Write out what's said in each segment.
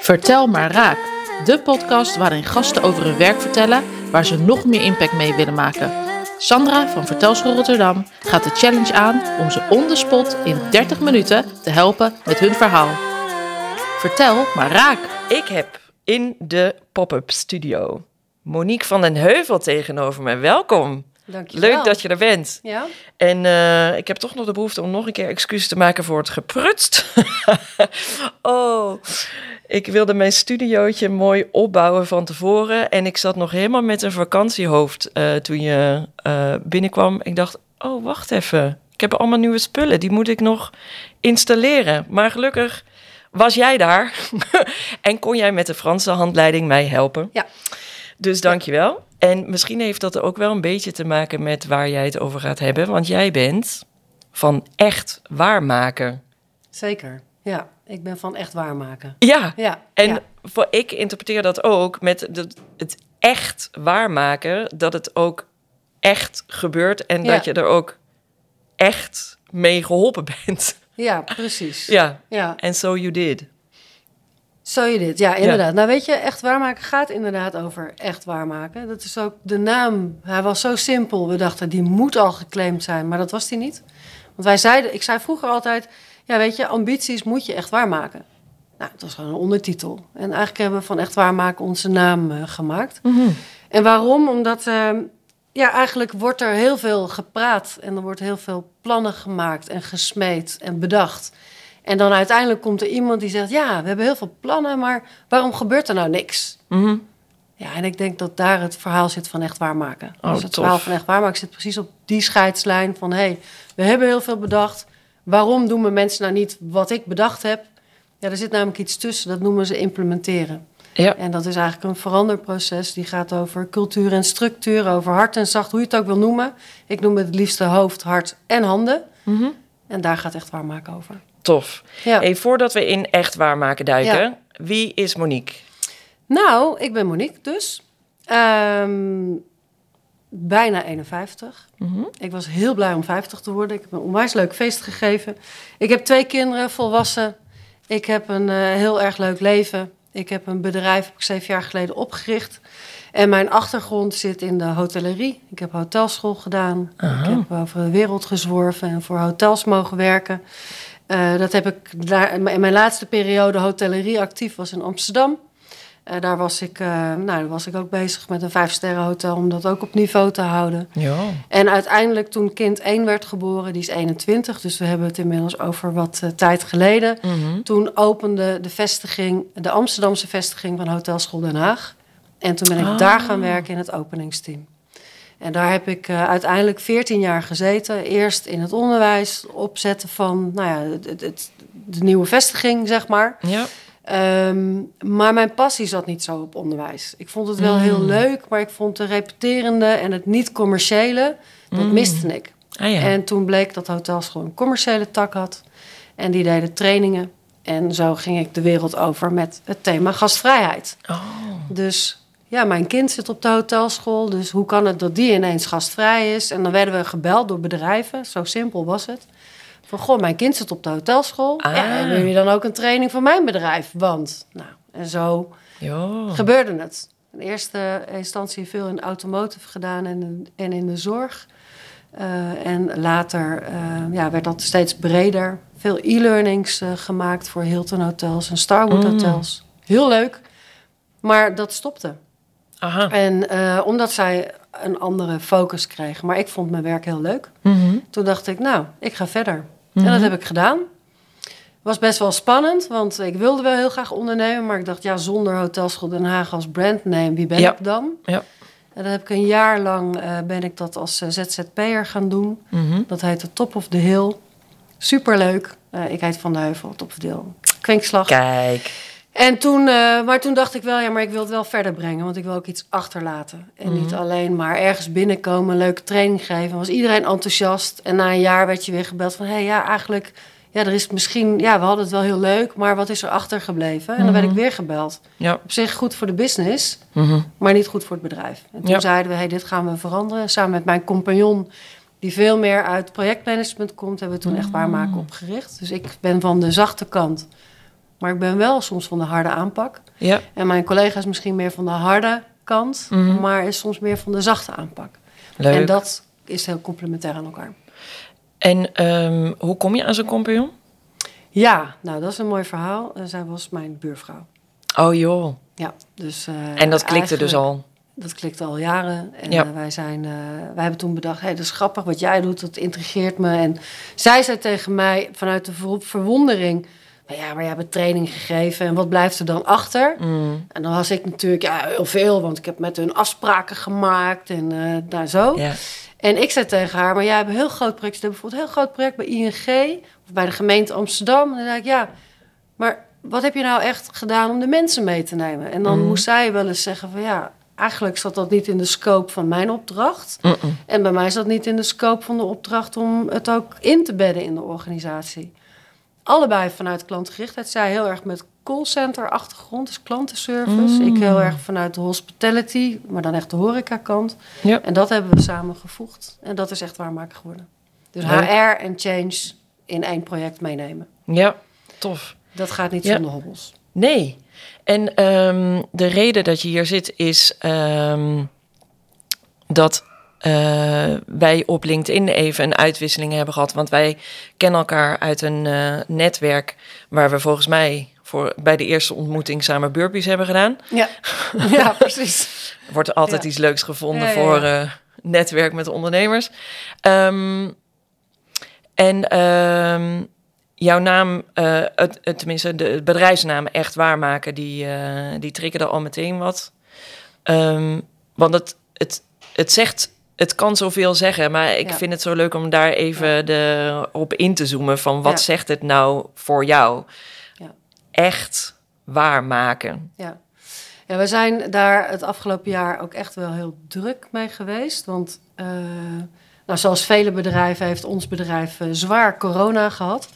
Vertel maar raak. De podcast waarin gasten over hun werk vertellen waar ze nog meer impact mee willen maken. Sandra van Vertelschool Rotterdam gaat de challenge aan om ze on the spot in 30 minuten te helpen met hun verhaal. Vertel maar raak. Ik heb in de pop-up studio Monique van den Heuvel tegenover mij. Welkom. Dankjewel. Leuk dat je er bent. Ja? En eh, ik heb toch nog de behoefte om nog een keer excuses te maken voor het geprutst. oh, ik wilde mijn studiootje mooi opbouwen van tevoren. En ik zat nog helemaal met een vakantiehoofd eh, toen je eh, binnenkwam. Ik dacht, oh, wacht even. Ik heb allemaal nieuwe spullen. Die moet ik nog installeren. Maar gelukkig was jij daar. en kon jij met de Franse handleiding mij helpen. Ja. Dus dankjewel. En misschien heeft dat ook wel een beetje te maken met waar jij het over gaat hebben. Want jij bent van echt waarmaken. Zeker. Ja, ik ben van echt waarmaken. Ja, Ja. en ja. voor, ik interpreteer dat ook met de, het echt waarmaken. Dat het ook echt gebeurt en Ja. dat je er ook echt mee geholpen bent. ja, precies. ja, Ja, en so you did. Zo je dit. Ja, inderdaad. Nou weet je, echt waarmaken gaat inderdaad over echt waarmaken. Dat is ook de naam. Hij was zo simpel. We dachten, die moet al geclaimd zijn, maar dat was die niet. Want wij zeiden, ik zei vroeger altijd, ja weet je, ambities moet je echt waarmaken. Nou, dat was gewoon een ondertitel. En eigenlijk hebben we van echt waarmaken onze naam eh, gemaakt. En waarom? Omdat ehm, ja, eigenlijk wordt er heel veel gepraat en er wordt heel veel plannen gemaakt en gesmeed en bedacht. En dan uiteindelijk komt er iemand die zegt: Ja, we hebben heel veel plannen, maar waarom gebeurt er nou niks? Mhm. Ja, en ik denk dat daar het verhaal zit van echt waarmaken. Oh, dus het tof. verhaal van echt waarmaken zit precies op die scheidslijn van... hé, hey, we hebben heel veel bedacht. Waarom doen we mensen nou niet wat ik bedacht heb? Ja, er zit namelijk iets tussen, dat noemen ze implementeren. Ja, En dat is eigenlijk een veranderproces. Die gaat over cultuur en structuur, over hard en zacht, hoe je het ook wil noemen. Ik noem het het liefste hoofd, hart en handen. Mhm. En daar gaat echt waarmaken over. Tof. Ja. Hey, voordat we in echt waarmaken duiken, Ja. wie is Monique? Nou, ik ben Monique dus. Ehm, bijna 51. Mhm. Ik was heel blij om 50 te worden. Ik heb een onwijs leuk feest gegeven. Ik heb twee kinderen, volwassen. Ik heb een eh, heel erg leuk leven. Ik heb een bedrijf, heb ik zeven jaar geleden opgericht. En mijn achtergrond zit in de hotellerie. Ik heb hotelschool gedaan. Aha. Ik heb over de wereld gezworven en voor hotels mogen werken. Eh, dat heb ik daar, in mijn laatste periode hotellerie actief was in Amsterdam. Eh, daar was ik, eh, nou, daar was ik ook bezig met een vijfsterren hotel om dat ook op niveau te houden. Ja. En uiteindelijk toen kind 1 werd geboren, die is 21, dus we hebben het inmiddels over wat tijd geleden. Mhm. Toen opende de vestiging, de Amsterdamse vestiging van Hotelschool Den Haag. En toen ben ik Ah. daar gaan werken in het openingsteam. En daar heb ik eh, uiteindelijk 14 jaar gezeten. Eerst in het onderwijs, opzetten van nou ja, het, het- de nieuwe vestiging, zeg maar. Ja. Ehm, maar mijn passie zat niet zo op onderwijs. Ik vond het wel Mm. heel leuk, maar ik vond de repeterende en het niet-commerciële, dat Mm. miste ik. Ah ja. En toen bleek dat hotelschool een commerciële tak had. En die deden trainingen. En zo ging ik de wereld over met het thema gastvrijheid. Oh. Dus ja, mijn kind zit op de hotelschool. Dus hoe kan het dat die ineens gastvrij is? En dan werden we gebeld door bedrijven. Zo simpel was het. Van, goh, mijn kind zit op de hotelschool. Ah. Ja, en wil je dan ook een training van mijn bedrijf? Want, nou, en zo gebeurde het. In eerste instantie veel in automotive gedaan en, en in de zorg. Eh, en later eh, ja, werd dat steeds breder. Veel e-learnings eh, gemaakt voor Hilton hotels en Starwood Mm. hotels. Heel leuk. Maar dat stopte. Aha. En eh, omdat zij een andere focus kreeg. Maar ik vond mijn werk heel leuk. Mhm. Toen dacht ik, nou, ik ga verder. Mhm. En dat heb ik gedaan. Was best wel spannend, want ik wilde wel heel graag ondernemen. Maar ik dacht, ja, zonder Hotelschool Den Haag als brandname, wie ben Ja. ik dan? Ja. En dan heb ik een jaar lang eh, ben ik dat als eh, ZZP'er gaan doen. Mhm. Dat heette Top of the Hill. Superleuk. Ik heet Van de Heuvel, Top of the Hill. Kwinkslag. Kijk. En toen, eh, maar toen dacht ik wel, ja, maar ik wil het wel verder brengen, want ik wil ook iets achterlaten. En niet alleen maar ergens binnenkomen, een leuke training geven. Was iedereen enthousiast. En na een jaar werd je weer gebeld van, hé, hey, ja, eigenlijk, ja, er is misschien, ja, we hadden het wel heel leuk, maar wat is er achtergebleven? En dan werd ik weer gebeld. Ja. Op zich goed voor de business, Mhm. maar niet goed voor het bedrijf. En toen Ja. zeiden we, hey, dit gaan we veranderen. Samen met mijn compagnon die veel meer uit projectmanagement komt, hebben we toen echt waarmaken opgericht. Dus ik ben van de zachte kant, maar ik ben wel soms van de harde aanpak. Ja. En mijn collega is misschien meer van de harde kant, Mhm. maar is soms meer van de zachte aanpak. Leuk. En dat is heel complementair aan elkaar. En ehm, hoe kom je aan zo'n compagnon? Ja, nou dat is een mooi verhaal. Eh, zij was mijn buurvrouw. Oh joh. Ja, dus, eh, En dat klikte dus al. Dat klikte al jaren. En Ja. eh, wij, zijn, wij hebben toen bedacht, hey, dat is grappig wat jij doet, dat intrigeert me. En zij zei tegen mij vanuit de ver- verwondering... "Nou ja, maar jij hebt training gegeven en wat blijft er dan achter? Mm. En dan was ik natuurlijk, ja, heel veel, want ik heb met hun afspraken gemaakt en eh nou zo. En ik zei tegen haar, maar jij hebt een heel groot project. Je hebt bijvoorbeeld een heel groot project bij ING of bij de gemeente Amsterdam. En dan zei ik, ja, maar wat heb je nou echt gedaan om de mensen mee te nemen? En dan Mhm. moest zij wel eens zeggen van ja, eigenlijk zat dat niet in de scope van mijn opdracht. En bij mij zat niet in de scope van de opdracht om het ook in te bedden in de organisatie. Allebei vanuit klantgerichtheid. Zij heel erg met callcenter achtergrond, dus klantenservice. Mm. Ik heel erg vanuit de hospitality, maar dan echt de horeca kant. Ja. En dat hebben we samen gevoegd. En dat is echt waarmaken geworden. Dus Leuk. HR en change in één project meenemen. Ja, tof. Dat gaat niet Ja. zonder hobbels. Nee. En ehm, de reden dat je hier zit is ehm, dat eh, wij op LinkedIn even een uitwisseling hebben gehad. Want wij kennen elkaar uit een eh, netwerk waar we volgens mij voor, bij de eerste ontmoeting samen burpees hebben gedaan. Ja, ja precies. Er wordt altijd Ja. iets leuks gevonden Ja, ja, voor eh, netwerk met ondernemers. Ehm, en ehm, jouw naam, het, het- tenminste de bedrijfsnaam echt waarmaken, die, die triggerde al meteen wat. Ehm, want het, het, het zegt, het kan zoveel zeggen, maar ik Ja. vind het zo leuk om daar even de, op in te zoomen van wat Ja. zegt het nou voor jou? Ja. Echt waarmaken. Ja. ja, we zijn daar het afgelopen jaar ook echt wel heel druk mee geweest. Want eh, nou, zoals vele bedrijven heeft ons bedrijf eh, zwaar corona gehad.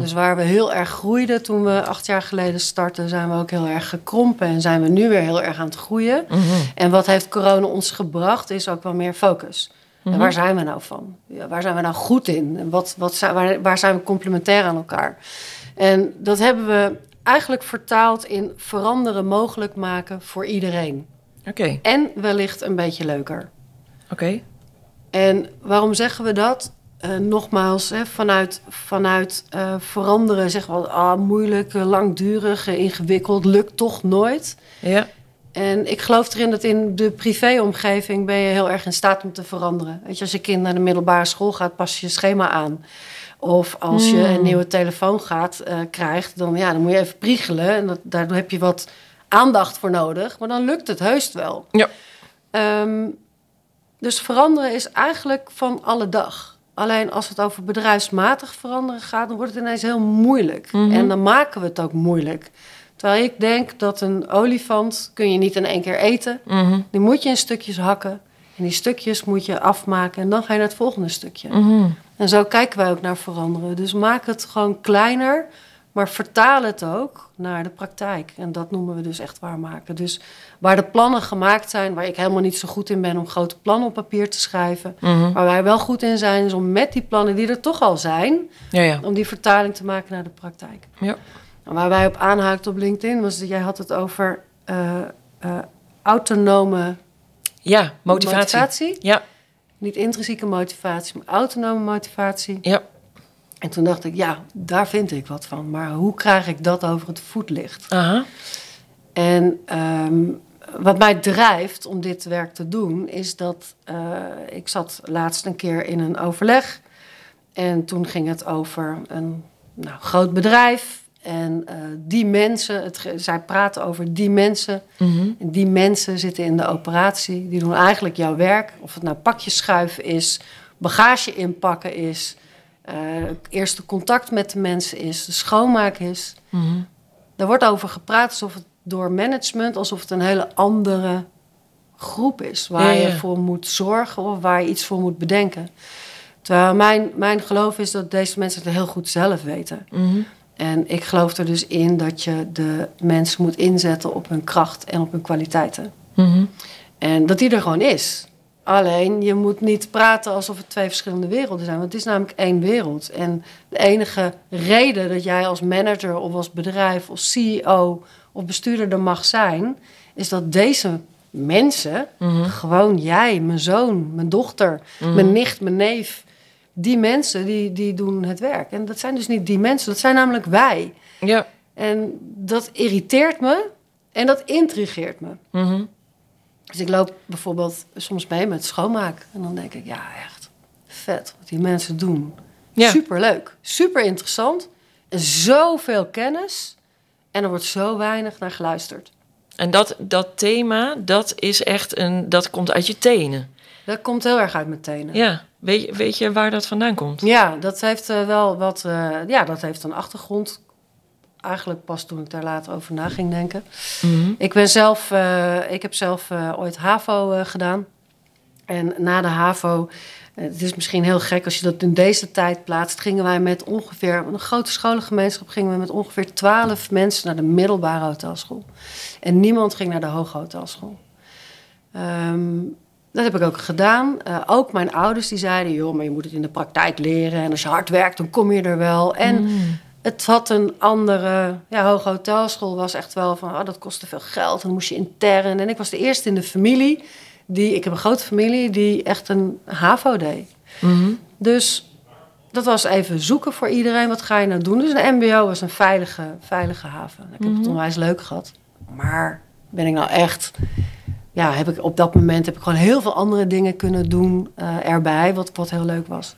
Dus waar we heel erg groeiden toen we acht jaar geleden startten, zijn we ook heel erg gekrompen en zijn we nu weer heel erg aan het groeien. Mhm. En wat heeft corona ons gebracht, is ook wel meer focus. En waar zijn we nou van? Ja, waar zijn we nou goed in? En wat, wat zijn, waar, waar zijn we complementair aan elkaar? En dat hebben we eigenlijk vertaald in veranderen mogelijk maken voor iedereen. Oké, En wellicht een beetje leuker. oké. En waarom zeggen we dat? Eh, nogmaals, hè, vanuit, vanuit eh, veranderen zeggen we ah, moeilijk, eh, langdurig, ingewikkeld, lukt toch nooit. Ja. En ik geloof erin dat in de privéomgeving ben je heel erg in staat om te veranderen. Weet je, als je kind naar de middelbare school gaat, pas je schema aan. Of als je Hmm. een nieuwe telefoon gaat, eh, krijgt, dan, ja, dan moet je even priegelen. En dat, daar heb je wat aandacht voor nodig. Maar dan lukt het heus wel. Ja. Ehm, dus veranderen is eigenlijk van alle dag. Alleen als het over bedrijfsmatig veranderen gaat, dan wordt het ineens heel moeilijk. Mhm. En dan maken we het ook moeilijk. Terwijl ik denk dat een olifant kun je niet in één keer eten. Mhm. Die moet je in stukjes hakken. En die stukjes moet je afmaken en dan ga je naar het volgende stukje. Mhm. En zo kijken wij ook naar veranderen. Dus maak het gewoon kleiner, maar vertaal het ook naar de praktijk. En dat noemen we dus echt waarmaken. Dus waar de plannen gemaakt zijn, waar ik helemaal niet zo goed in ben om grote plannen op papier te schrijven. Mhm. Waar wij wel goed in zijn, is om met die plannen die er toch al zijn, Ja, ja. om die vertaling te maken naar de praktijk. Ja. En waar wij op aanhaakten op LinkedIn, was dat jij had het over eh, eh, autonome Ja, motivatie. motivatie. Ja, Niet intrinsieke motivatie, maar autonome motivatie. ja. En toen dacht ik, ja, daar vind ik wat van. Maar hoe krijg ik dat over het voetlicht? Aha. En ehm, wat mij drijft om dit werk te doen, is dat eh, ik zat laatst een keer in een overleg. En toen ging het over een nou, groot bedrijf. En eh, die mensen, het, zij praten over die mensen. Mhm. En die mensen zitten in de operatie. Die doen eigenlijk jouw werk. Of het nou pakjes schuiven is, bagage inpakken is, eh, eerste contact met de mensen is, de schoonmaak is. Mhm. Daar wordt over gepraat alsof het door management, alsof het een hele andere groep is. Waar Ja, je voor moet zorgen of waar je iets voor moet bedenken. Terwijl mijn, mijn geloof is dat deze mensen het heel goed zelf weten. Mhm. En ik geloof er dus in dat je de mensen moet inzetten op hun kracht en op hun kwaliteiten. Mhm. En dat die er gewoon is. Alleen je moet niet praten alsof het twee verschillende werelden zijn. Want het is namelijk één wereld. En de enige reden dat jij als manager of als bedrijf of CEO of bestuurder er mag zijn, is dat deze mensen, gewoon jij, mijn zoon, mijn dochter, mijn nicht, mijn neef, die mensen die, die doen het werk. En dat zijn dus niet die mensen, dat zijn namelijk wij. Ja. En dat irriteert me en dat intrigeert me. Mhm. Dus ik loop bijvoorbeeld soms mee met schoonmaak. En dan denk ik, ja, echt vet wat die mensen doen. Ja. Superleuk, super interessant. En zoveel kennis. En er wordt zo weinig naar geluisterd. En dat, dat thema, dat is echt een, dat komt uit je tenen. Dat komt heel erg uit mijn tenen. Ja. Weet, je- weet je waar dat vandaan komt? Ja, dat heeft eh, wel wat. eh, ja, dat heeft een achtergrond. Eigenlijk pas toen ik daar later over na ging denken. Mhm. Ik ben zelf, eh, ik heb zelf eh, ooit HAVO eh, gedaan. En na de HAVO, het is misschien heel gek als je dat in deze tijd plaatst, gingen wij met ongeveer, een grote scholengemeenschap, gingen we met ongeveer twaalf mensen naar de middelbare hotelschool. En niemand ging naar de hoge hotelschool. Ehm, dat heb ik ook gedaan. Ook mijn ouders die zeiden, joh, maar je moet het in de praktijk leren. En als je hard werkt, dan kom je er wel. En het had een andere... Ja, hoge hotelschool was echt wel van... Oh, dat kostte veel geld. En dan moest je intern. En ik was de eerste in de familie... Die, ik heb een grote familie die echt een HAVO deed. Mhm. Dus dat was even zoeken voor iedereen. Wat ga je nou doen? Dus een mbo was een veilige, veilige haven. Ik heb het onwijs leuk gehad. Maar ben ik nou echt... Ja, heb ik, op dat moment heb ik gewoon heel veel andere dingen kunnen doen eh, erbij. Wat, wat heel leuk was.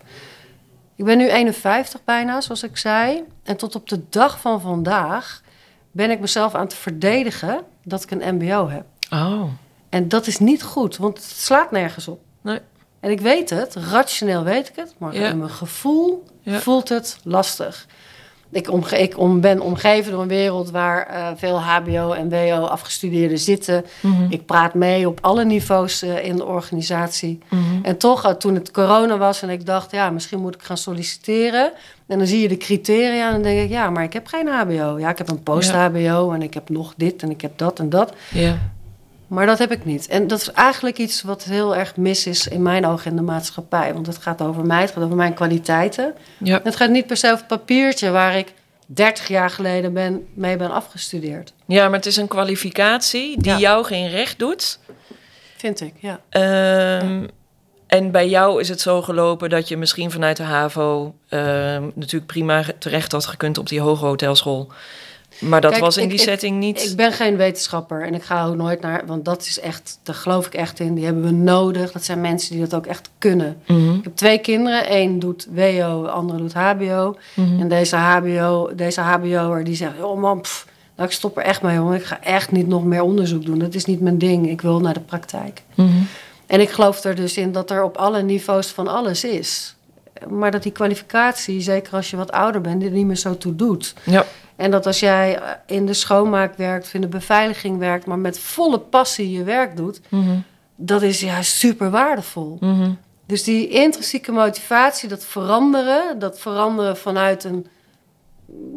Ik ben nu 51 bijna, zoals ik zei. En tot op de dag van vandaag ben ik mezelf aan het verdedigen dat ik een mbo heb. Oh. En dat is niet goed, want het slaat nergens op. Nee. En ik weet het, rationeel weet ik het, maar Ja. in mijn gevoel Ja. voelt het lastig. Ik, omge ik om, ben omgeven door een wereld waar eh, veel HBO en WO afgestudeerden zitten. Mhm. Ik praat mee op alle niveaus eh, in de organisatie. Mhm. En toch, eh, toen het corona was en ik dacht, ja, misschien moet ik gaan solliciteren. En dan zie je de criteria en dan denk ik, ja, maar ik heb geen HBO. Ja, ik heb een post-HBO en ik heb nog dit en ik heb dat en dat. Ja. Maar dat heb ik niet. En dat is eigenlijk iets wat heel erg mis is in mijn ogen in de maatschappij. Want het gaat over mij, het gaat over mijn kwaliteiten. Ja. Het gaat niet per se over het papiertje waar ik 30 jaar geleden ben, mee ben afgestudeerd. ja, maar het is een kwalificatie die Ja. jou geen recht doet. Vind ik, ja. Ehm, En bij jou is het zo gelopen dat je misschien vanuit de HAVO... ehm, natuurlijk prima terecht had gekund op die hoge hotelschool. Maar dat Kijk, was in ik- die ik- setting niet... Ik ben geen wetenschapper en ik ga ook nooit naar... Want dat is echt, daar geloof ik echt in. Die hebben we nodig. Dat zijn mensen die dat ook echt kunnen. Mhm. Ik heb twee kinderen. Eén doet WO, de andere doet HBO. Mhm. En deze HBO, deze HBO'er die zegt... Oh man, pff, nou, ik stop er echt mee, jongen. Ik ga echt niet nog meer onderzoek doen. Dat is niet mijn ding. Ik wil naar de praktijk. Mhm. En ik geloof er dus in dat er op alle niveaus van alles is. Maar dat die kwalificatie, zeker als je wat ouder bent, er niet meer zo toe doet. Ja. En dat als jij eh, in de schoonmaak werkt, in de beveiliging werkt, maar met volle passie je werk doet, Mhm. dat is juist super waardevol. Mhm. Dus die intrinsieke motivatie, dat veranderen, dat veranderen vanuit een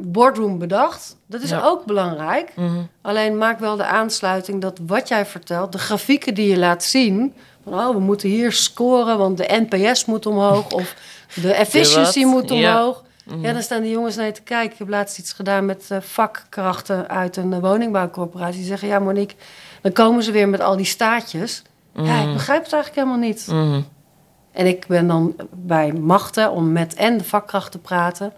boardroom bedacht, dat is Ja. ook belangrijk. Mhm. Alleen maak wel de aansluiting dat wat jij vertelt, de grafieken die je laat zien, van oh, we moeten hier scoren, want de NPS moet omhoog of de efficiency moet Ja. Ja, dan staan die jongens naar je te kijken. Ik heb laatst iets gedaan met eh, vakkrachten uit een eh, woningbouwcorporatie. Die zeggen, ja Monique, dan komen ze weer met al die staatjes. Ja, ik begrijp het eigenlijk helemaal niet. Mhm. En ik ben dan bij machten om met en de vakkracht te praten.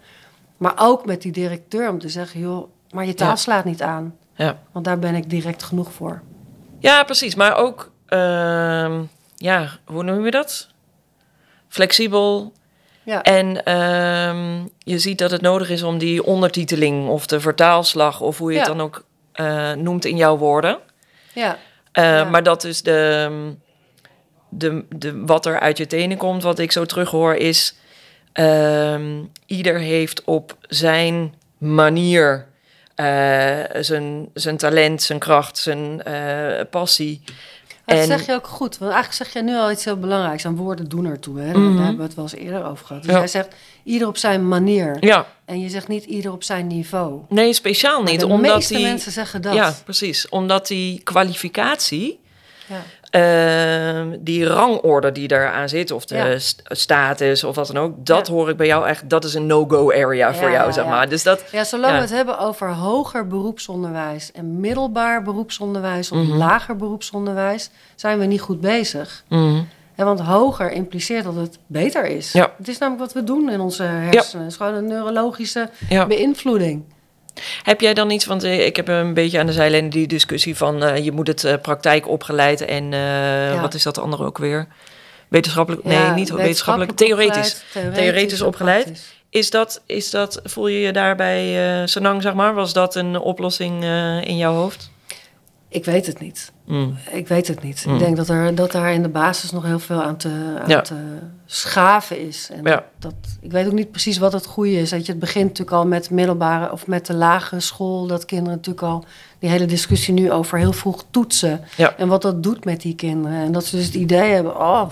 Maar ook met die directeur om te zeggen, joh, maar je taal Ja. slaat niet aan. Ja. Want daar ben ik direct genoeg voor. ja, precies. Maar ook, ehm, ja, hoe noem je dat? Flexibel. Ja, En ehm, je ziet dat het nodig is om die ondertiteling of de vertaalslag... of hoe je het dan ook eh, noemt in jouw woorden... ja, Uh, Ja. Maar dat is de, de, de, wat er uit je tenen komt, wat ik zo terughoor, is... ehm, ieder heeft op zijn manier eh, zijn, zijn talent, zijn kracht, zijn eh, passie. Dat En- zeg je ook goed. Want eigenlijk zeg je nu al iets heel belangrijks. Aan woorden doen ertoe. Hè? Mhm. Daar hebben we het wel eens eerder over gehad. Dus Ja. jij zegt ieder op zijn manier. Ja, En je zegt niet ieder op zijn niveau. nee, speciaal niet. de omdat meeste die, mensen zeggen dat. Ja, precies. Omdat die kwalificatie Ja. Ehm, die rangorde die daaraan zit, of de Ja. st- status of wat dan ook, dat Ja. hoor ik bij jou echt, dat is een no-go area voor jou, zeg maar. Dus dat, Ja, zolang we het hebben over hoger beroepsonderwijs en middelbaar beroepsonderwijs of Mhm. lager beroepsonderwijs, zijn we niet goed bezig. mm, Hè, want hoger impliceert dat het beter is. Ja. Het is namelijk wat we doen in onze hersenen. Het is gewoon een neurologische ja. beïnvloeding. Heb jij dan iets, want eh, ik heb een beetje aan de zijlijn die discussie van eh, je moet het eh, praktijk opgeleid en Ja. wat is dat andere ook weer? Wetenschappelijk, nee, niet wetenschappelijk, theoretisch. opgeleid, Theoretisch opgeleid. Is dat, is dat, voel je je daarbij eh Sanang, zeg maar? Was dat een oplossing in jouw hoofd? Ik weet het niet. Mm. Ik weet het niet. Ik denk dat, er, dat daar in de basis nog heel veel aan te, aan Ja. te schaven is. En Ja. dat, ik weet ook niet precies wat het goede is. Dat je, het begint natuurlijk al met middelbare of met de lage school. Dat kinderen natuurlijk al die hele discussie nu over heel vroeg toetsen. Ja. En wat dat doet met die kinderen. En dat ze dus het idee hebben, oh,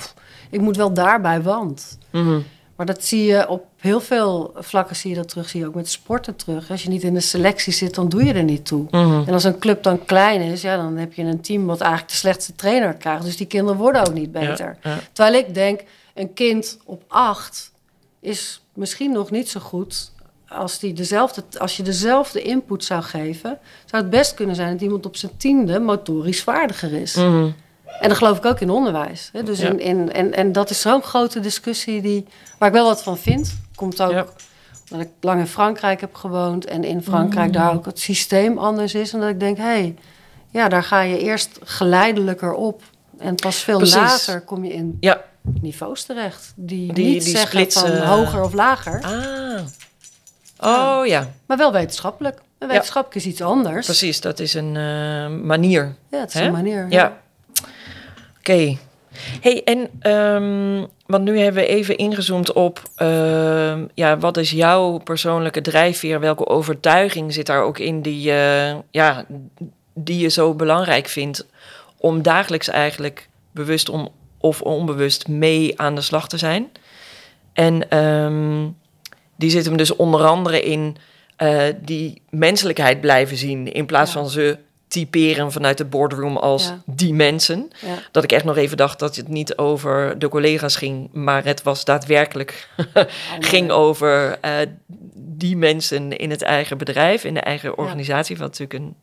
ik moet wel daarbij, want. Mhm. Maar dat zie je op heel veel vlakken zie je dat terug. Zie je ook met sporten terug. Als je niet in de selectie zit, dan doe je er niet toe. Mhm. En als een club dan klein is, ja, dan heb je een team wat eigenlijk de slechtste trainer krijgt. Dus die kinderen worden ook niet beter. Ja, ja. Terwijl ik denk, een kind op acht is misschien nog niet zo goed. Als, die dezelfde, als je dezelfde input zou geven, zou het best kunnen zijn dat iemand op zijn tiende motorisch vaardiger is. Mhm. En dat geloof ik ook in onderwijs. Hè? Dus Ja. in, in, en, en dat is zo'n grote discussie die, waar ik wel wat van vind. Komt ook Ja. omdat ik lang in Frankrijk heb gewoond en in Frankrijk Mm. daar ook het systeem anders is. En dat ik denk, hé, hey, ja, daar ga je eerst geleidelijker op. En pas veel Precies. later kom je in Ja. niveaus terecht. Die, Die- niet die zeggen splitsen. van hoger of lager. Ah. Oh ja, Maar wel wetenschappelijk. En wetenschappelijk is iets anders. precies. Dat is een eh, manier. Ja, het is een manier. Ja. Oké. Hey, en ehm, want nu hebben we even ingezoomd op, ehm, ja, wat is jouw persoonlijke drijfveer? Welke overtuiging zit daar ook in die, je ja, die je zo belangrijk vindt om dagelijks eigenlijk bewust om, of onbewust mee aan de slag te zijn? En ehm, die zit hem dus onder andere in eh, die menselijkheid blijven zien in plaats Ja. van ze typeren vanuit de boardroom als Ja. die mensen. Ja. Dat ik echt nog even dacht dat het niet over de collega's ging, maar het was daadwerkelijk ging over eh, die mensen in het eigen bedrijf, in de eigen organisatie, wat natuurlijk een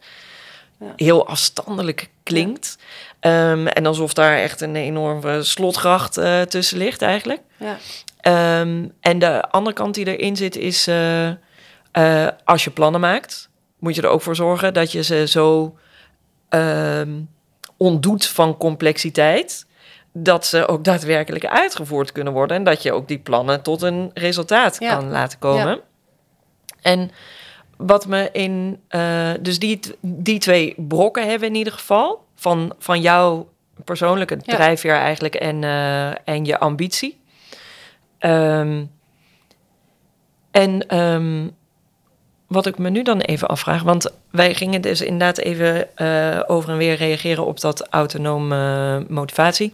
heel afstandelijk klinkt. Ehm, en alsof daar echt een enorme slotgracht eh, tussen ligt eigenlijk. Ja. Ehm, en de andere kant die erin zit is, eh, als je plannen maakt, moet je er ook voor zorgen dat je ze zo ehm, ontdoet van complexiteit, dat ze ook daadwerkelijk uitgevoerd kunnen worden en dat je ook die plannen tot een resultaat Ja. kan laten komen. Ja. En wat me in, eh, dus die, die twee brokken hebben in ieder geval, van, van jouw persoonlijke Ja. drijfveer eigenlijk en, eh, en je ambitie. Ehm, en ehm, wat ik me nu dan even afvraag, want wij gingen dus inderdaad even eh, over en weer reageren op dat autonome eh, motivatie.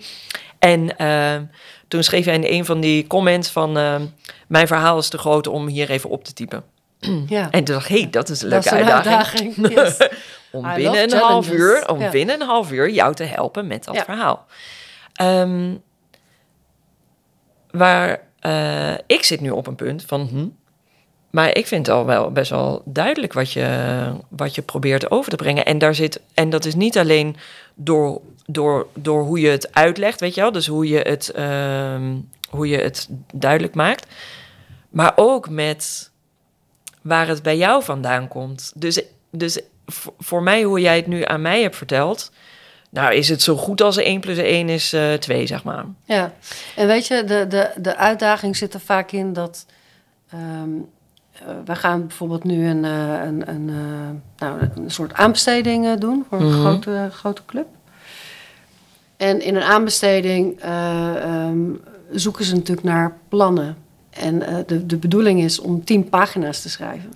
En ehm, toen schreef jij in een van die comments van ehm, mijn verhaal is te groot om hier even op te typen. ja. En toen dacht ik, hey, dat is een Dat leuke is een uitdaging. uitdaging. Yes. om I binnen een half uur, om Ja. binnen een half uur jou te helpen met dat Ja. verhaal. Ehm, waar eh, ik zit nu op een punt van, hm, maar ik vind het al wel best wel duidelijk wat je, wat je probeert over te brengen. En daar zit, en dat is niet alleen door, door, door hoe je het uitlegt, weet je wel, dus hoe je het, ehm, hoe je het duidelijk maakt, maar ook met waar het bij jou vandaan komt. Dus, dus voor mij, hoe jij het nu aan mij hebt verteld, nou is het zo goed als 1 plus 1 is eh 2, zeg maar. Ja, en weet je, de, de, de uitdaging zit er vaak in dat. ehm eh, wij gaan bijvoorbeeld nu een, eh, een, een, eh, nou, een soort aanbesteding doen voor een Mhm. grote, grote club. En in een aanbesteding eh, ehm, zoeken ze natuurlijk naar plannen. En de, de bedoeling is om tien pagina's te schrijven.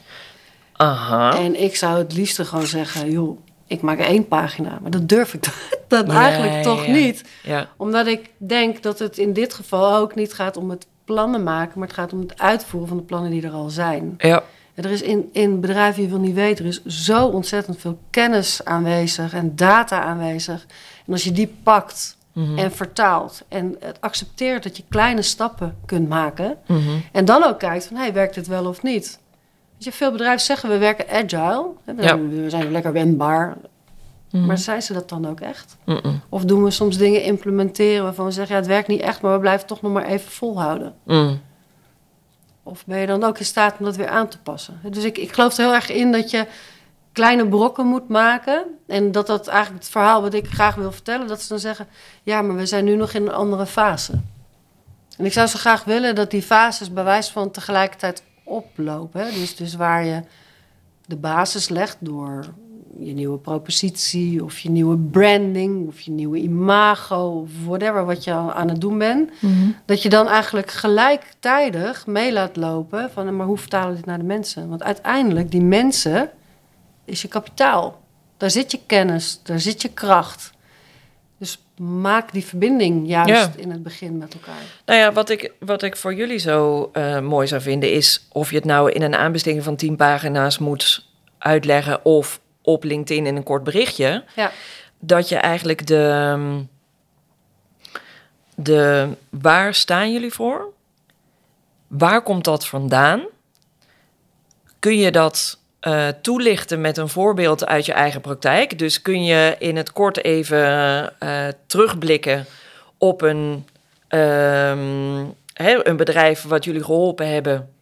Aha. En ik zou het liefst gewoon zeggen, joh, ik maak één pagina. Maar dat durf ik dan Ja, eigenlijk toch ja. niet Ja, omdat ik denk dat het in dit geval ook niet gaat om het plannen maken, maar het gaat om het uitvoeren van de plannen die er al zijn. ja, En er is in, in bedrijven, je wil niet weten, er is zo ontzettend veel kennis aanwezig en data aanwezig. En als je die pakt Mhm. en vertaalt. En het accepteert dat je kleine stappen kunt maken. Mhm. En dan ook kijkt van, hey, werkt dit wel of niet? Weet je, veel bedrijven zeggen, we werken agile. Ja. we zijn lekker wendbaar. Mhm. Maar zijn ze dat dan ook echt? Of doen we soms dingen implementeren waarvan we zeggen... ja, het werkt niet echt, maar we blijven toch nog maar even volhouden? Mm. Of ben je dan ook in staat om dat weer aan te passen? Dus ik, ik geloof er heel erg in dat je kleine brokken moet maken. En dat dat eigenlijk het verhaal wat ik graag wil vertellen... dat ze dan zeggen, ja, maar we zijn nu nog in een andere fase. En ik zou zo graag willen dat die fases bij wijze van tegelijkertijd oplopen. Hè? Dus, dus waar je de basis legt door je nieuwe propositie... of je nieuwe branding of je nieuwe imago... of whatever wat je aan het doen bent... Dat je dan eigenlijk gelijktijdig mee laat lopen van, maar hoe vertalen we dit naar de mensen? Want uiteindelijk, die mensen is je kapitaal. Daar zit je kennis, daar zit je kracht. Dus maak die verbinding juist Ja. in het begin met elkaar. Nou ja, wat ik, wat ik voor jullie zo eh, mooi zou vinden is of je het nou in een aanbesteding van 10 pagina's moet uitleggen of op LinkedIn in een kort berichtje. Ja, Dat je eigenlijk de, de waar staan jullie voor? Waar komt dat vandaan? Kun je dat eh, toelichten met een voorbeeld uit je eigen praktijk? Dus kun je in het kort even eh, terugblikken op een, ehm, hè, een bedrijf wat jullie geholpen hebben,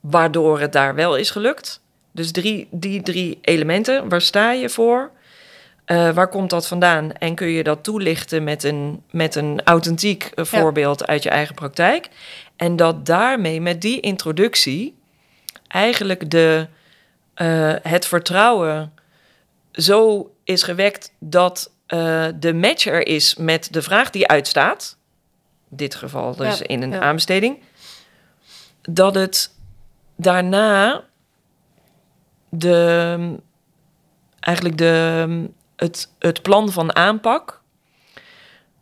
waardoor het daar wel is gelukt? Dus drie, die drie elementen, waar sta je voor? Eh, waar komt dat vandaan? En kun je dat toelichten met een, met een authentiek eh, Ja. voorbeeld uit je eigen praktijk? En dat daarmee, met die introductie, eigenlijk de, eh, het vertrouwen zo is gewekt dat de match er is met de vraag die uitstaat. In dit geval dus Ja, in een ja. aanbesteding. Dat het daarna de, eigenlijk de, het, het plan van aanpak.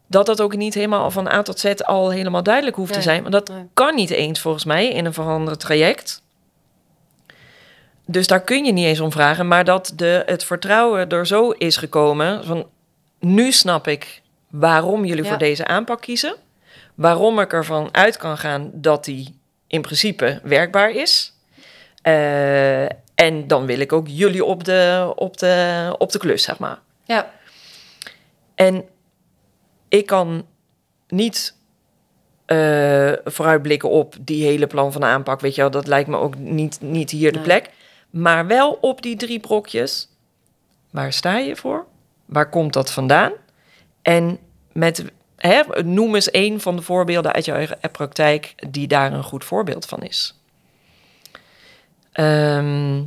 Dat dat ook niet helemaal van A tot Z al helemaal duidelijk hoeft te zijn. Want dat nee. kan niet eens volgens mij in een veranderd traject. Dus daar kun je niet eens om vragen. Maar dat de, het vertrouwen er zo is gekomen. Van nu snap ik waarom jullie Ja. voor deze aanpak kiezen. Waarom ik ervan uit kan gaan dat die in principe werkbaar is. Eh, en dan wil ik ook jullie op de, op de, op de klus, zeg maar. ja, En ik kan niet eh, vooruitblikken op die hele plan van aanpak. Weet je wel, dat lijkt me ook niet, niet hier de Nee. plek. Maar wel op die drie brokjes. Waar sta je voor? Waar komt dat vandaan? En met, hè, noem eens één van de voorbeelden uit je eigen praktijk die daar een goed voorbeeld van is. Ehm,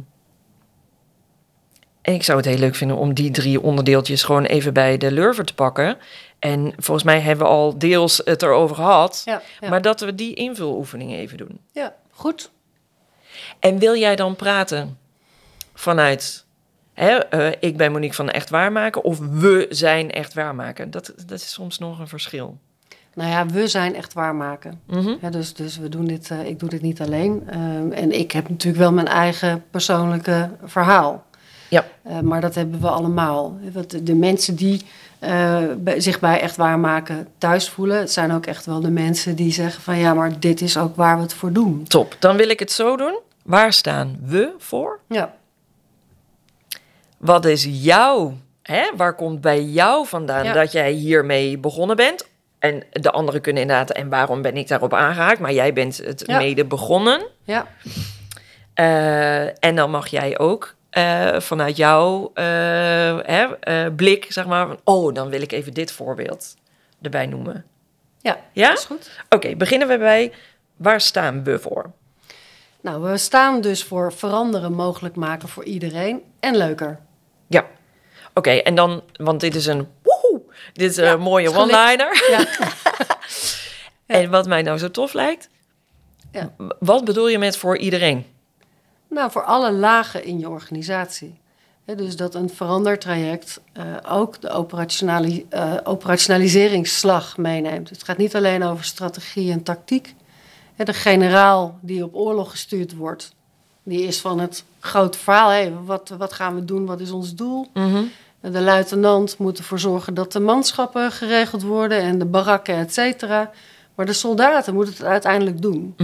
en ik zou het heel leuk vinden om die drie onderdeeltjes gewoon even bij de lurver te pakken. En volgens mij hebben we al deels het erover gehad. ja, ja. Maar dat we die invuloefening even doen. ja. goed. En wil jij dan praten vanuit... Hè, eh, ik ben Monique van Echt Waarmaken of we zijn Echt Waarmaken? Dat, dat is soms nog een verschil. Nou ja, we zijn echt waarmaken. Mhm. Ja, dus, dus we doen dit, eh, ik doe dit niet alleen. Ehm, en ik heb natuurlijk wel mijn eigen persoonlijke verhaal. Ja. Eh, maar dat hebben we allemaal. Want de, mensen die eh, zich bij echt waarmaken thuis voelen, het zijn ook echt wel de mensen die zeggen van ja, maar dit is ook waar we het voor doen. Top, dan wil ik het zo doen. Waar staan we voor? Ja, Wat is jouw, hè, waar komt bij jou vandaan Ja. dat jij hiermee begonnen bent? En de anderen kunnen inderdaad, en waarom ben ik daarop aangehaakt? Maar jij bent het Ja. mede begonnen. ja, Eh, en dan mag jij ook eh, vanuit jouw eh, hè, eh, blik, zeg maar, van, oh, dan wil ik even dit voorbeeld erbij noemen. ja, Ja? dat is goed. Oké, beginnen we bij waar staan we voor? Nou, we staan dus voor veranderen mogelijk maken voor iedereen en leuker. Ja. Oké, en dan, want dit is een woehoe, dit is Ja, een mooie one-liner. Ja. En wat mij nou zo tof lijkt, Ja. wat bedoel je met voor iedereen? Nou, voor alle lagen in je organisatie. Dus dat een verandertraject eh, ook de operationali eh, operationaliseringsslag meeneemt. Het gaat niet alleen over strategie en tactiek. De generaal die op oorlog gestuurd wordt, die is van het grote verhaal. Hé, wat, wat gaan we doen? Wat is ons doel? Mhm. De luitenant moet ervoor zorgen dat de manschappen geregeld worden en de barakken, et cetera. Maar de soldaten moeten het uiteindelijk doen.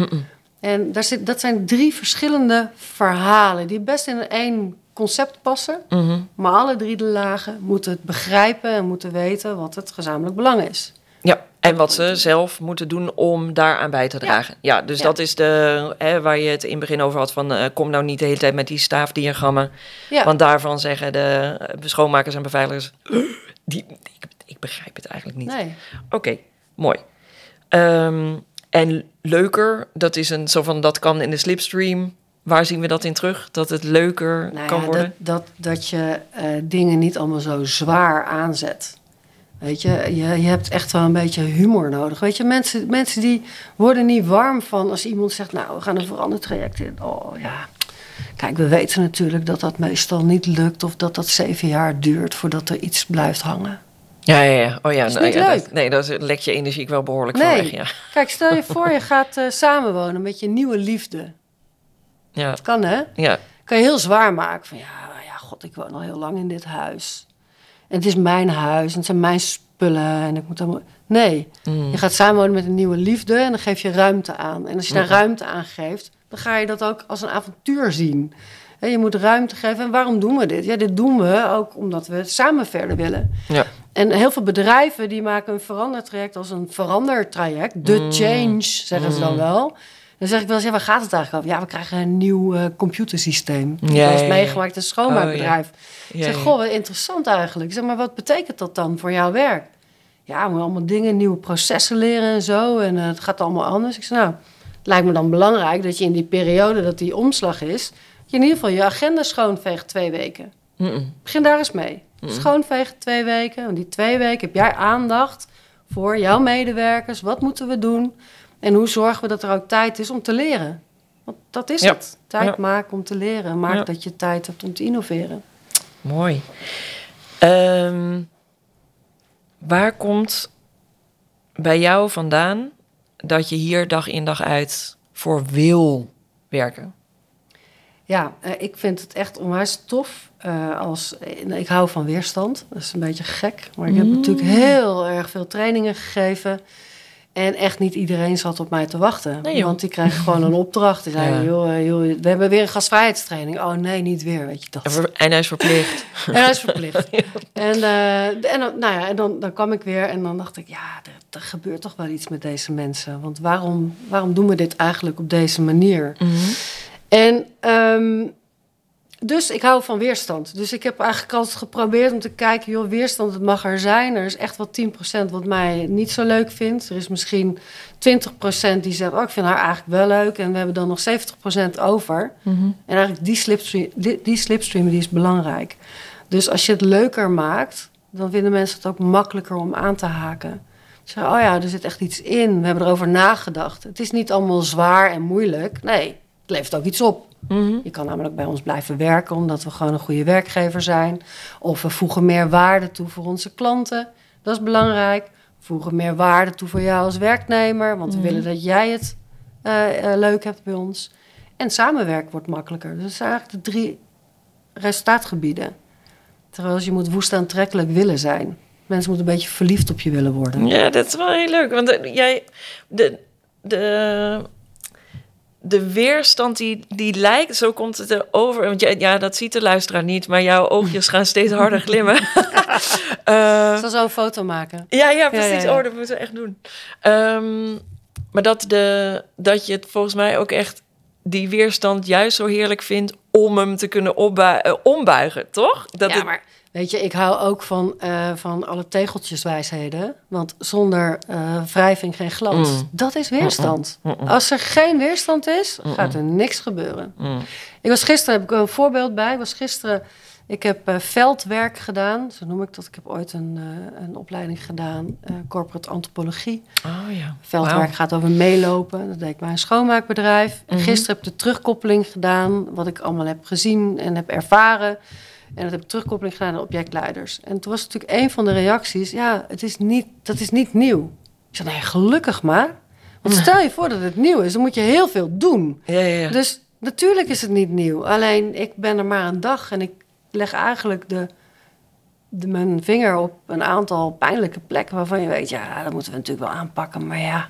En daar zit, dat zijn drie verschillende verhalen die best in één concept passen. Mhm. Maar alle drie de lagen moeten het begrijpen en moeten weten wat het gezamenlijk belang is. Ja, en wat ze zelf moeten doen om daaraan bij te dragen. Ja, dus Ja. dat is de, hè, waar je het in het begin over had van... eh, kom nou niet de hele tijd met die staafdiagrammen. Ja, Want daarvan zeggen de eh, schoonmakers en beveiligers... Die, ik, ik begrijp het eigenlijk niet. nee. Oké, mooi. Ehm, en leuker, dat is een zo van... dat kan in de slipstream. Waar zien we dat in terug? Dat het leuker Nou kan ja, worden? Dat, dat, dat je eh, dingen niet allemaal zo zwaar aanzet. Weet je, je, je hebt echt wel een beetje humor nodig. Weet je, mensen, mensen die worden niet warm van als iemand zegt... nou, we gaan een verandertraject in. Oh ja, kijk, we weten natuurlijk dat dat meestal niet lukt... of dat dat zeven jaar duurt voordat er iets blijft hangen. Ja, ja, ja. Oh ja, Is nou niet ja, leuk. Dat, nee, daar lek je energie wel behoorlijk Nee. weg. Ja. Kijk, stel je voor je gaat eh, samenwonen met je nieuwe liefde. Ja, Dat kan, hè? ja. kan je heel zwaar maken. Van ja, ja, god, ik woon al heel lang in dit huis. En het is mijn huis en het zijn mijn spullen en ik moet allemaal... Nee, Mm. je gaat samenwonen met een nieuwe liefde en dan geef je ruimte aan. En als je daar ruimte aan geeft, dan ga je dat ook als een avontuur zien. Je moet ruimte geven. En waarom doen we dit? Ja, dit doen we ook omdat we samen verder willen. Ja. En heel veel bedrijven die maken een verandertraject als een verandertraject. De Mm. change, zeggen ze dan wel. Dan zeg ik wel eens, ja, waar gaat het eigenlijk over? Ja, we krijgen een nieuw eh, computersysteem. Ja, dat is meegemaakt een schoonmaakbedrijf. Ja, Ik zeg, goh, wat interessant eigenlijk. Ik zeg, maar wat betekent dat dan voor jouw werk? Ja, we moeten allemaal dingen, nieuwe processen leren en zo. En eh, het gaat allemaal anders. Ik zeg, nou, het lijkt me dan belangrijk dat je in die periode dat die omslag is... dat je in ieder geval je agenda schoonveegt twee weken. Begin daar eens mee. Schoonvegen twee weken. Want die twee weken heb jij aandacht voor jouw medewerkers. Wat moeten we doen? En hoe zorgen we dat er ook tijd is om te leren? Want dat is Ja. het. Tijd Ja. maken om te leren. Maak Ja. dat je tijd hebt om te innoveren. Mooi. Ehm, waar komt bij jou vandaan dat je hier dag in dag uit voor wil werken? Ja, eh, ik vind het echt onwijs tof. eh, als, eh, ik hou van weerstand. Dat is een beetje gek. Maar ik heb Mm. natuurlijk heel erg veel trainingen gegeven. En echt niet iedereen zat op mij te wachten. Nee, want die kregen gewoon een opdracht. Die zeiden, Ja. joh, joh, we hebben weer een gastvrijheidstraining. Oh nee, niet weer, weet je dat. En hij is verplicht. En hij is verplicht. En, en dan, nou ja, en dan, dan kwam ik weer en dan dacht ik, ja, er, er gebeurt toch wel iets met deze mensen. Want waarom, waarom doen we dit eigenlijk op deze manier? En ehm, dus ik hou van weerstand. Dus ik heb eigenlijk altijd geprobeerd om te kijken, joh, weerstand, het mag er zijn. Er is echt wel 10% wat mij niet zo leuk vindt. Er is misschien 20% die zegt, oh, ik vind haar eigenlijk wel leuk. En we hebben dan nog 70% over. En eigenlijk die slipstream, die, die slipstream die is belangrijk. Dus als je het leuker maakt, dan vinden mensen het ook makkelijker om aan te haken. Ze zeggen, oh ja, er zit echt iets in. We hebben erover nagedacht. Het is niet allemaal zwaar en moeilijk. Nee, het levert ook iets op. Mhm. Je kan namelijk bij ons blijven werken omdat we gewoon een goede werkgever zijn. Of we voegen meer waarde toe voor onze klanten. Dat is belangrijk. We voegen meer waarde toe voor jou als werknemer. Want we willen dat jij het eh, eh, leuk hebt bij ons. En samenwerken wordt makkelijker. Dus dat zijn eigenlijk de drie resultaatgebieden. Terwijl je moet woest aantrekkelijk willen zijn. Mensen moeten een beetje verliefd op je willen worden. Ja, dat is wel heel leuk. Want eh, jij, de, de, de weerstand die, die lijkt, zo komt het erover. Want jij, ja, dat ziet de luisteraar niet, maar jouw oogjes gaan steeds harder glimmen. Eh, Ik zal zo een foto maken. ja, ja, precies. ja, ja. Oh, dat moeten we echt doen. Ehm, maar dat, de, dat je het volgens mij ook echt die weerstand juist zo heerlijk vindt om hem te kunnen eh, ombuigen, toch? Dat ja, het- maar weet je, ik hou ook van, eh, van alle tegeltjeswijsheden. Want zonder eh, wrijving geen glans. Mm. Dat is weerstand. Mm, mm. Als er geen weerstand is, gaat er niks gebeuren. Ik was gisteren, heb ik een voorbeeld bij. Ik was gisteren, ik heb eh, veldwerk gedaan. Zo noem ik dat. Ik heb ooit een, een opleiding gedaan, corporate antropologie. Oh ja. Veldwerk gaat over meelopen. Dat deed ik bij een schoonmaakbedrijf. Mhm. gisteren heb ik de terugkoppeling gedaan, wat ik allemaal heb gezien en heb ervaren. En dat heb ik terugkoppeling gedaan aan objectleiders. En toen was natuurlijk een van de reacties, ja, het is niet, dat is niet nieuw. Ik zei, nee, gelukkig maar. Want stel je voor dat het nieuw is, dan moet je heel veel doen. Ja, ja, ja. Dus natuurlijk is het niet nieuw. Alleen ik ben er maar een dag en ik leg eigenlijk de de- mijn vinger op een aantal pijnlijke plekken waarvan je weet, ja, dat moeten we natuurlijk wel aanpakken, maar ja.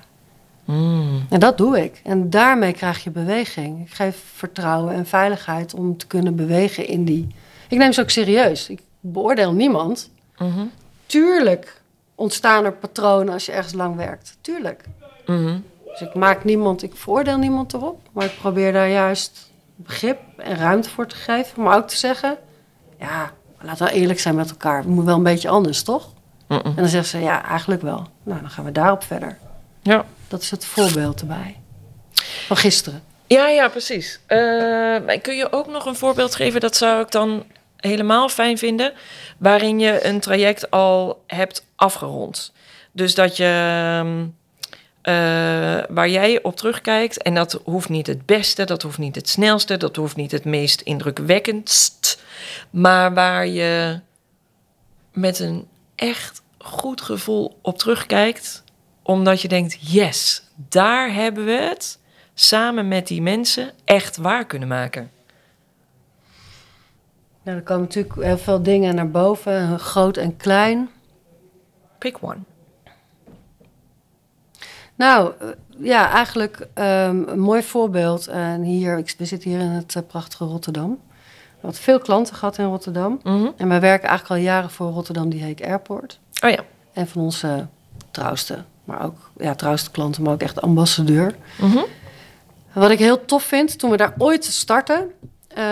Mm. En dat doe ik. En daarmee krijg je beweging. Ik geef vertrouwen en veiligheid om te kunnen bewegen in die. Ik neem ze ook serieus. Ik beoordeel niemand. Mhm. Tuurlijk ontstaan er patronen als je ergens lang werkt. Tuurlijk. Mhm. Dus ik maak niemand, ik veroordeel niemand erop. Maar ik probeer daar juist begrip en ruimte voor te geven. Maar ook te zeggen, ja, laten we eerlijk zijn met elkaar. We moeten wel een beetje anders, toch? Mhm. En dan zegt ze, ja, eigenlijk wel. Nou, dan gaan we daarop verder. Ja. Dat is het voorbeeld erbij. Van gisteren. Ja, ja, precies. Eh, kun je ook nog een voorbeeld geven? Dat zou ik dan helemaal fijn vinden. Waarin je een traject al hebt afgerond. Dus dat je. ehm, eh, waar jij op terugkijkt. En dat hoeft niet het beste, dat hoeft niet het snelste, dat hoeft niet het meest indrukwekkendst. Maar waar je met een echt goed gevoel op terugkijkt. Omdat je denkt: yes, daar hebben we het samen met die mensen echt waar kunnen maken. Nou, er komen natuurlijk heel veel dingen naar boven, groot en klein. Pick one. Nou, eh, ja, eigenlijk ehm, een mooi voorbeeld. En hier, ik, we zitten hier in het eh, prachtige Rotterdam. We hadden veel klanten gehad in Rotterdam. Mhm. En wij werken eigenlijk al jaren voor Rotterdam Die Heek Airport. Oh ja. En van onze trouwste, maar ook ja, trouwste klanten, maar ook echt ambassadeur. Mhm. Wat ik heel tof vind, toen we daar ooit startten, eh,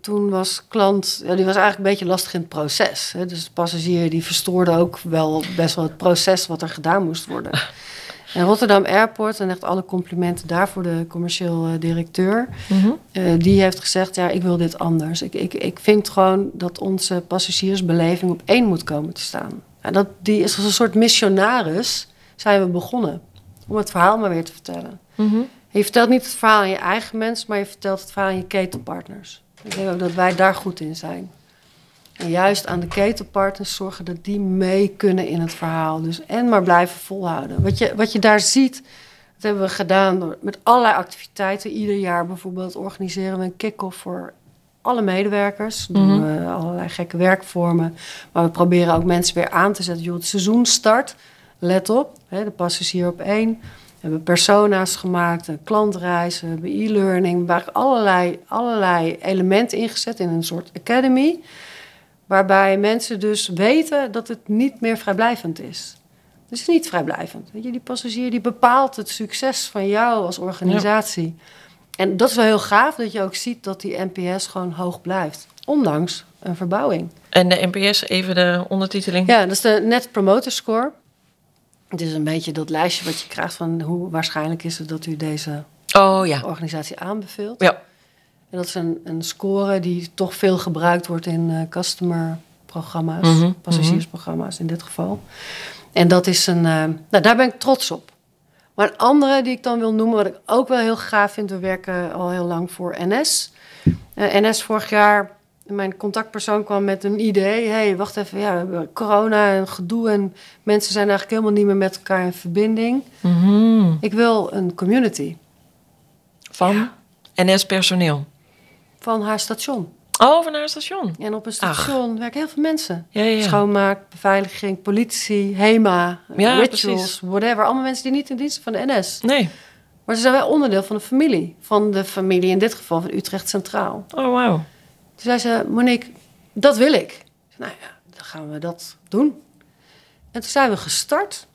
toen was klant, ja, die was eigenlijk een beetje lastig in het proces. Hè? Dus de passagier die verstoorde ook wel best wel het proces wat er gedaan moest worden. En Rotterdam Airport, en echt alle complimenten daarvoor de commercieel eh, directeur, Mhm. eh, die heeft gezegd, ja, ik wil dit anders. Ik, ik, ik vind gewoon dat onze passagiersbeleving op één moet komen te staan. En dat, die is als een soort missionaris zijn we begonnen om het verhaal maar weer te vertellen. En je vertelt niet het verhaal aan je eigen mensen, maar je vertelt het verhaal aan je ketenpartners. Ik denk ook dat wij daar goed in zijn. En juist aan de ketenpartners zorgen dat die mee kunnen in het verhaal. Dus en maar blijven volhouden. Wat je, wat je daar ziet, dat hebben we gedaan door, met allerlei activiteiten. Ieder jaar bijvoorbeeld organiseren we een kick-off voor alle medewerkers. Doen we allerlei gekke werkvormen. Maar we proberen ook mensen weer aan te zetten. Joh, het seizoen start. Let op, hè, de passagier op één. We hebben persona's gemaakt, een klantreis, we hebben e-learning. We hebben allerlei, allerlei elementen ingezet in een soort academy. Waarbij mensen dus weten dat het niet meer vrijblijvend is. Het is niet vrijblijvend. Weet je, die passagier die bepaalt het succes van jou als organisatie. En dat is wel heel gaaf dat je ook ziet dat die NPS gewoon hoog blijft. Ondanks een verbouwing. En de NPS, even de ondertiteling. Ja, dat is de Net Promoter Score. Het is een beetje dat lijstje wat je krijgt van hoe waarschijnlijk is het dat u deze Oh ja. organisatie aanbeveelt. Ja. En dat is een, een score die toch veel gebruikt wordt in eh customer-programma's, Mhm, passagiersprogramma's in dit geval. En dat is een, eh, nou, daar ben ik trots op. Maar een andere die ik dan wil noemen, wat ik ook wel heel gaaf vind, we werken al heel lang voor NS. Eh, NS vorig jaar, mijn contactpersoon kwam met een idee. hey, wacht even, ja, we hebben corona en gedoe en mensen zijn eigenlijk helemaal niet meer met elkaar in verbinding. Mhm. Ik wil een community Van NS-personeel. van haar station. Oh, van haar station. En op een station werken heel veel mensen. Ja, ja. Schoonmaak, beveiliging, politie, HEMA, rituals, precies. whatever. Allemaal mensen die niet in dienst zijn van de NS. Nee. Maar ze zijn wel onderdeel van de familie. Van de familie in dit geval van Utrecht Centraal. Oh, wauw. Toen zei ze, Monique, dat wil ik. Ik zei, nou ja, dan gaan we dat doen. En toen zijn we gestart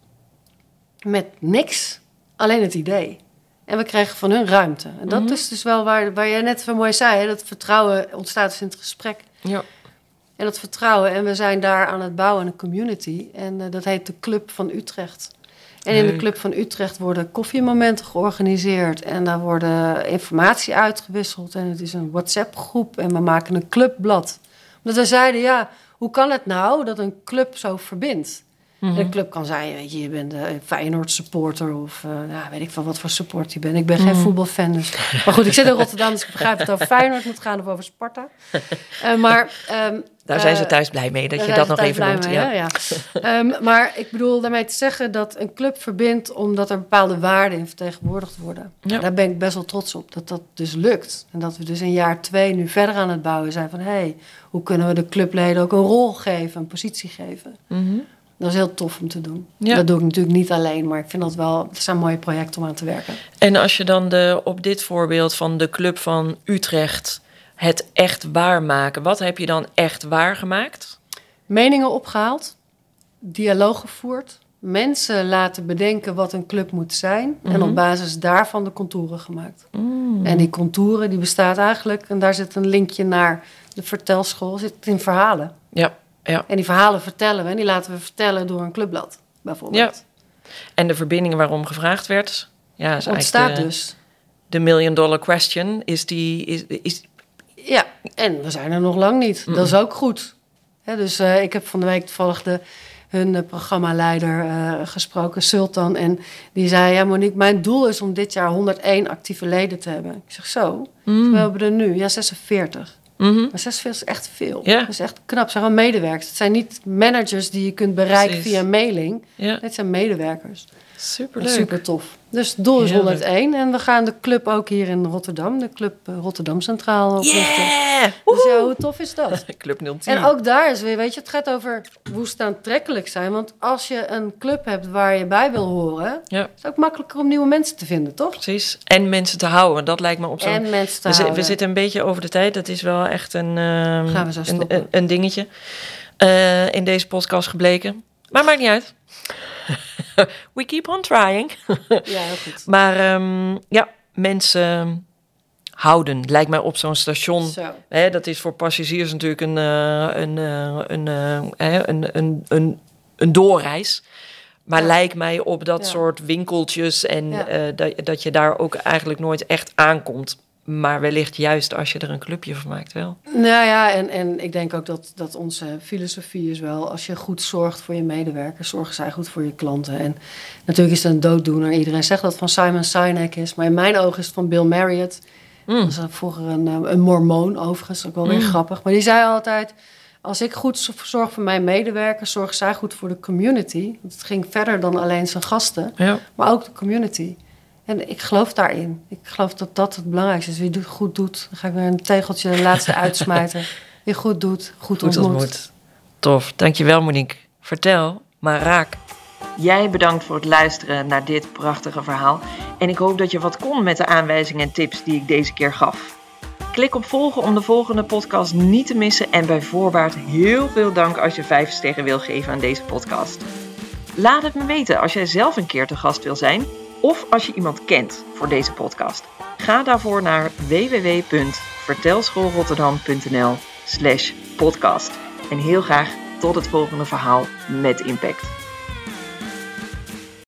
met niks, alleen het idee. En we kregen van hun ruimte. En dat Mhm. is dus wel waar, waar jij net zo mooi zei, hè, dat vertrouwen ontstaat dus in het gesprek. Ja. En dat vertrouwen. En we zijn daar aan het bouwen, een community. En eh, dat heet de Club van Utrecht. En in de. Club van Utrecht worden koffiemomenten georganiseerd. En daar worden informatie uitgewisseld. En het is een WhatsApp-groep. En we maken een clubblad. Omdat we zeiden, ja, hoe kan het nou dat een club zo verbindt? En een club kan zijn, weet je, je bent een Feyenoord supporter of uh, nou, weet ik van wat voor support je bent. Ik ben geen voetbalfan, dus. Maar goed, ik zit in Rotterdam, dus ik begrijp dat het over Feyenoord moet gaan of over Sparta. Uh, maar um, daar zijn ze thuis blij mee dat je dat nog even noemt. Mee, ja. ja. um, maar ik bedoel daarmee te zeggen dat een club verbindt omdat er bepaalde waarden in vertegenwoordigd worden. Ja. Daar ben ik best wel trots op dat dat dus lukt. En dat we dus in jaar twee nu verder aan het bouwen zijn van hé, hey, hoe kunnen we de clubleden ook een rol geven, een positie geven. Mm -hmm. Dat is heel tof om te doen. Ja. Dat doe ik natuurlijk niet alleen, maar ik vind dat wel, het zijn mooie projecten om aan te werken. En als je dan de, op dit voorbeeld van de club van Utrecht het echt waarmaken. Wat heb je dan echt waargemaakt? Meningen opgehaald, dialoog gevoerd, mensen laten bedenken wat een club moet zijn en op mhm. basis daarvan de contouren gemaakt. Mm. En die contouren die bestaat eigenlijk, en daar zit een linkje naar de vertelschool, zit in verhalen. Ja, ja. En die verhalen vertellen we en die laten we vertellen door een clubblad, bijvoorbeeld. Ja. En de verbinding waarom gevraagd werd, ja, is ontstaat dus. De million dollar question is die is, is ja, en we zijn er nog lang niet. Dat is ook goed. dus uh, ik heb van de week toevallig de, hun uh, programmaleider uh, gesproken, Sultan. En die zei, ja Monique, mijn doel is om dit jaar 101 actieve leden te hebben. Ik zeg, zo? Mm. We hebben er nu, ja, 46. Mm -hmm. Maar 46 is echt veel. Dat is echt knap. Het zijn gewoon medewerkers. Het zijn niet managers die je kunt bereiken Precies. via mailing. Het zijn medewerkers. Super Super tof. Dus doel is 101. En we gaan de club ook hier in Rotterdam, de Club eh, Rotterdam Centraal oprichten. Yeah! Dus ja, hoe tof is dat? club 010. En ook daar is weer, weet je, het gaat over woest aantrekkelijk zijn. Want als je een club hebt waar je bij wil horen, ja. is het ook makkelijker om nieuwe mensen te vinden, toch? Precies. En mensen te houden. Dat lijkt me op zo'n... En mensen te we, houden. We zitten een beetje over de tijd. Dat is wel echt een, uh, gaan we zo een, een, een, dingetje uh, in deze podcast gebleken. Maar maakt niet uit. We keep on trying. ja, heel goed. Maar um, ja, mensen houden. Lijkt mij op zo'n station. Hè, dat is voor passagiers natuurlijk een, uh, een, uh, een, uh, een, een, een, een doorreis. Maar ja. lijkt mij op dat ja. soort winkeltjes en ja. dat, dat je daar ook eigenlijk nooit echt aankomt. Maar wellicht juist als je er een clubje van maakt wel. Nou ja, en, en ik denk ook dat, dat onze filosofie is wel... als je goed zorgt voor je medewerkers, zorgen zij goed voor je klanten. En natuurlijk is het een dooddoener. Iedereen zegt dat van Simon Sinek is. Maar in mijn ogen is het van Bill Marriott. Mm. Dat was vroeger een, eh, een mormoon overigens, ook wel weer mm. grappig. Maar die zei altijd... als ik goed zorg voor mijn medewerkers... zorgen zij goed voor de community. Want het ging verder dan alleen zijn gasten, ja. maar ook de community... En ik geloof daarin. Ik geloof dat dat het belangrijkste is. Wie het goed doet, dan ga ik weer een tegeltje de laatste uitsmijten. Wie goed doet, goed, goed ontmoet. ontmoet. Tof, dankjewel Monique. Vertel, maar raak. Jij bedankt voor het luisteren naar dit prachtige verhaal. En ik hoop dat je wat kon met de aanwijzingen en tips die ik deze keer gaf. Klik op volgen om de volgende podcast niet te missen. En bij voorbaat heel veel dank als je vijf sterren wil geven aan deze podcast. Laat het me weten als jij zelf een keer te gast wil zijn of als je iemand kent voor deze podcast. Ga daarvoor naar www.vertelschoolrotterdam.nl slash podcast. En heel graag tot het volgende verhaal met impact.